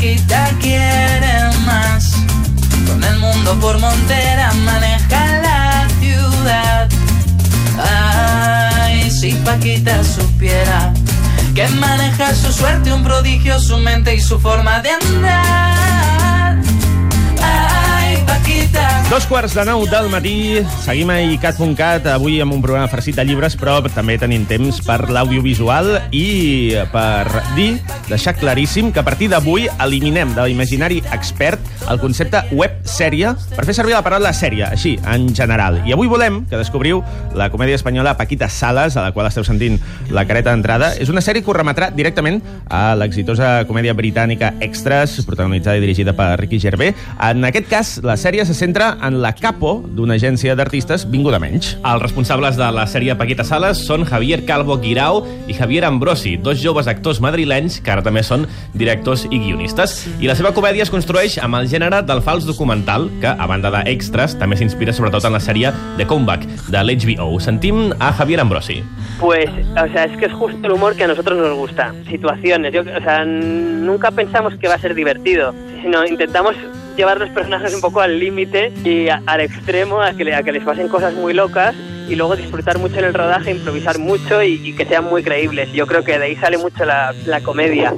Paquita quiere más. Con el mundo por montera maneja la ciudad. Ay, si Paquita supiera que maneja su suerte, un prodigio, su mente y su forma de andar. Dos quarts de nou del matí, seguim a icat.cat, avui amb un programa farcit de llibres, però també tenim temps per l'audiovisual i per dir, deixar claríssim, que a partir d'avui eliminem de l'imaginari expert el concepte web-sèrie per fer servir la paraula sèrie, així, en general. I avui volem que descobriu la comèdia espanyola Paquita Salas, a la qual esteu sentint la careta d'entrada. És una sèrie que us remetrà directament a l'exitosa comèdia britànica Extras, protagonitzada i dirigida per Ricky Gervais. En aquest cas, la sèrie se centra en la capo d'una agència d'artistes vinguda menys. Els responsables de la sèrie Paquita Salas són Javier Calvo Guirao i Javier Ambrosi, dos joves actors madrilenys que ara també són directors i guionistes. I la seva comèdia es construeix amb el gènere del fals documental, que, a banda d'extras, també s'inspira sobretot en la sèrie The Comeback, de l'HBO. Sentim a Javier Ambrosi. Pues, o sea, es que es justo el humor que a nosotros nos gusta. Situaciones, yo, o sea, nunca pensamos que va a ser divertido, sino intentamos llevar los personajes un poco al límite y a- al extremo, a que, le- a que les pasen cosas muy locas y luego disfrutar mucho en el rodaje, improvisar mucho y, y que sean muy creíbles. Yo creo que de ahí sale mucho la, la comedia.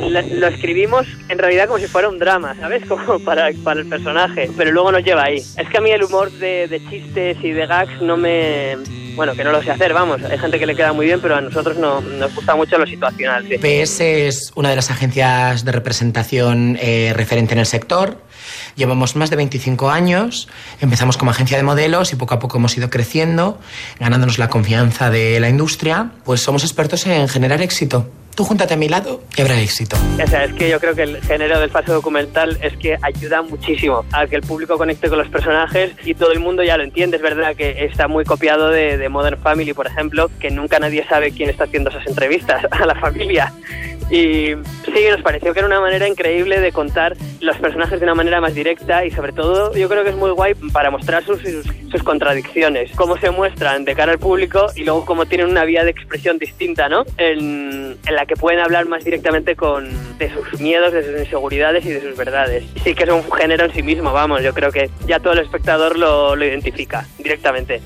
La- lo escribimos en realidad como si fuera un drama, ¿sabes? Como para, para el personaje, pero luego nos lleva ahí. Es que a mí el humor de, de chistes y de gags no me... Bueno, que no lo sé hacer, vamos. Hay gente que le queda muy bien, pero a nosotros no, nos gusta mucho lo situacional. PS es una de las agencias de representación eh, referente en el sector. Llevamos más de 25 años. Empezamos como agencia de modelos y poco a poco hemos ido creciendo, ganándonos la confianza de la industria. Pues somos expertos en generar éxito. Tú júntate a mi lado y habrá éxito. O sea, es que yo creo que el género del falso documental es que ayuda muchísimo a que el público conecte con los personajes y todo el mundo ya lo entiende. Es verdad que está muy copiado de, de Modern Family, por ejemplo, que nunca nadie sabe quién está haciendo esas entrevistas a la familia. Y sí, nos pareció que era una manera increíble de contar los personajes de una manera más directa y sobre todo yo creo que es muy guay para mostrar sus, sus, sus contradicciones, cómo se muestran de cara al público y luego cómo tienen una vía de expresión distinta, ¿no? En, en la que pueden hablar más directamente con, de sus miedos, de sus inseguridades y de sus verdades. Sí que es un género en sí mismo, vamos, yo creo que ya todo el espectador lo, lo identifica directamente.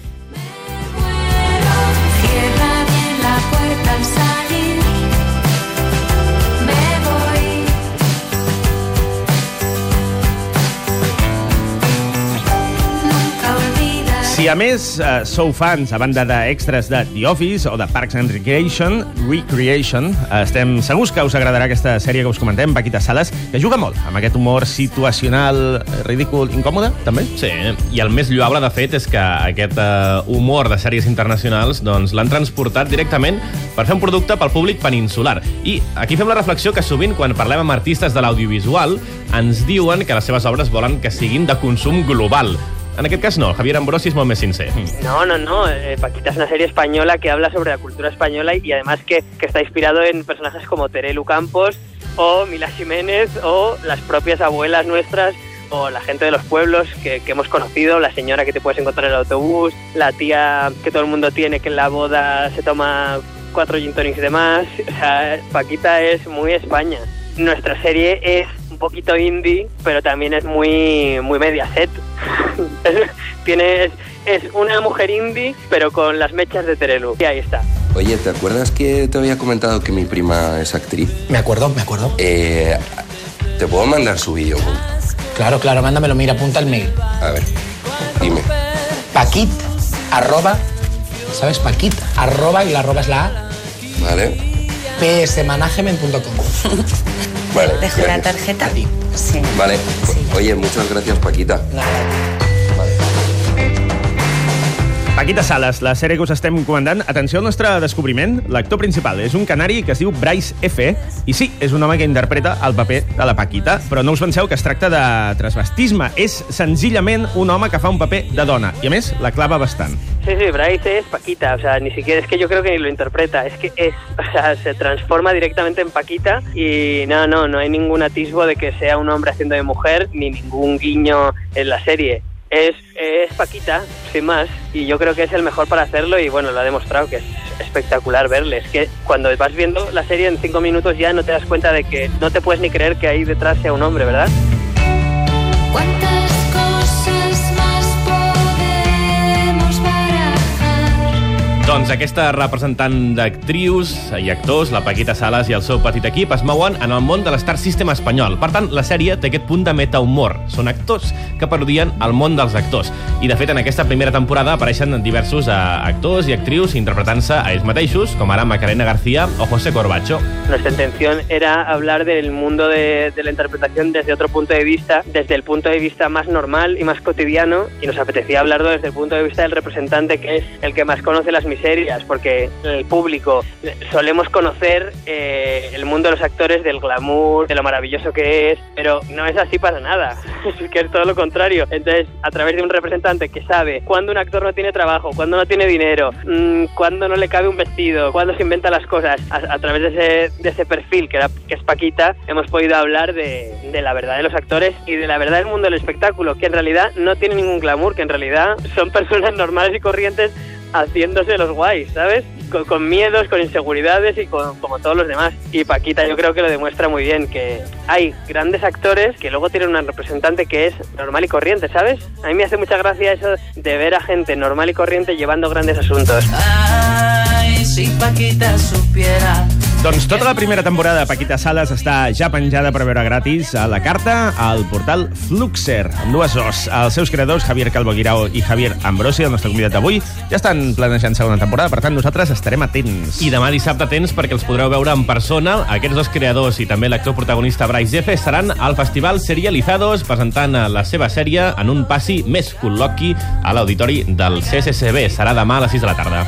Si a més eh, sou fans, a banda d'extras de The Office o de Parks and Recreation, Recreation, eh, estem segurs que us agradarà aquesta sèrie que us comentem, Paquita Salas, que juga molt amb aquest humor situacional, eh, ridícul, incòmode, també. Sí, i el més lloable, de fet, és que aquest uh, humor de sèries internacionals doncs, l'han transportat directament per fer un producte pel públic peninsular. I aquí fem la reflexió que sovint, quan parlem amb artistes de l'audiovisual, ens diuen que les seves obres volen que siguin de consum global. En aquest cas no, Javier Ambrosi és molt més. No, no, no. eh, Paquita es una serie española que habla sobre la cultura española y, además que, que está inspirado en personajes como Terelu Campos o Mila Jiménez o las propias abuelas nuestras o la gente de los pueblos que, que hemos conocido, la señora que te puedes encontrar en el autobús, la tía que todo el mundo tiene que en la boda se toma cuatro gin tonics de más. O sea, Paquita es muy España. Nuestra serie es un poquito indie, pero también es muy, muy Mediaset. Es- Tiene, es, es una mujer indie, pero con las mechas de Terelu. Y ahí está. Oye, ¿te acuerdas que te había comentado que mi prima es actriz? Me acuerdo, me acuerdo. Eh, ¿Te puedo mandar su vídeo? Claro, claro, mándamelo, mira, apunta el mail. A ver, dime. Paquit, arroba, ¿sabes? Paquit, arroba y la arroba es la A, ¿Vale? psmanagement.com. Vale. Dejo la tarjeta. Sí. Vale. Sí. Oye, muchas gracias, Paquita. Paquita Salas, la sèrie que us estem comandant. Atenció al nostre descobriment. L'actor principal és un canari que es diu Bryce F. I sí, és un home que interpreta el paper de la Paquita, però no us penseu que es tracta de transvestisme. És senzillament un home que fa un paper de dona. I a més, la clava bastant. Sí, sí, Bryce es Paquita, o sea, ni siquiera es que yo creo que ni lo interpreta, es que es, o sea, se transforma directamente en Paquita y no, no, no hay ningún atisbo de que sea un hombre haciendo de mujer ni ningún guiño en la serie. Es, Paquita, sin más, y yo creo que es el mejor para hacerlo y bueno, lo ha demostrado que es espectacular verle. Es que cuando vas viendo la serie en cinco minutos ya no te das cuenta de que no te puedes ni creer que ahí detrás sea un hombre, ¿verdad? ¿Cuántas Doncs aquesta representant d'actrius i actors, la Paquita Salas i el seu petit equip, es mouen en el món de l'Star System espanyol. Per tant, la sèrie té aquest punt de metahumor. Són actors que parodien el món dels actors. I, de fet, en aquesta primera temporada apareixen diversos eh, actors i actrius interpretant-se a ells mateixos, com ara Macarena García o José Corbacho. Nuestra intención era hablar del mundo de, de la interpretación desde otro punto de vista, desde el punto de vista más normal y más cotidiano, y nos apetecía hablarlo desde el punto de vista del representante, que es el que más conoce las miserias, porque el público solemos conocer eh, el mundo de los actores del glamour, de lo maravilloso que es, pero no es así para nada, es que es todo lo contrario. Entonces, a través de un representante que sabe cuándo un actor no tiene trabajo, cuándo no tiene dinero, mm, cuándo no le cabe un vestido, cuándo se inventa las cosas, a, a través de ese, de ese perfil que, era, que es Paquita, hemos podido hablar de, de la verdad de los actores y de la verdad del mundo del espectáculo, que en realidad no tiene ningún glamour, que en realidad son personas normales y corrientes haciéndose los guays, ¿sabes? Con, miedos, con inseguridades y con, como todos los demás. Y Paquita yo creo que lo demuestra muy bien, que hay grandes actores que luego tienen una representante que es normal y corriente, ¿sabes? A mí me hace mucha gracia eso de ver a gente normal y corriente llevando grandes asuntos. Ay, si Paquita supiera. Doncs tota la primera temporada de Paquita Salas està ja penjada per veure gratis a la carta al portal Fluxer, amb dues os. Els seus creadors, Javier Calvo Guirao i Javier Ambrosi, el nostre convidat d'avui, ja estan planejant segona temporada, per tant nosaltres estarem atents. I demà dissabte tens perquè els podreu veure en persona. Aquests dos creadors i també l'actor protagonista Bryce Jefe estaran al Festival Serializados presentant la seva sèrie en un passi més col·loqui a l'auditori del CCCB. Serà demà a les 6 de la tarda.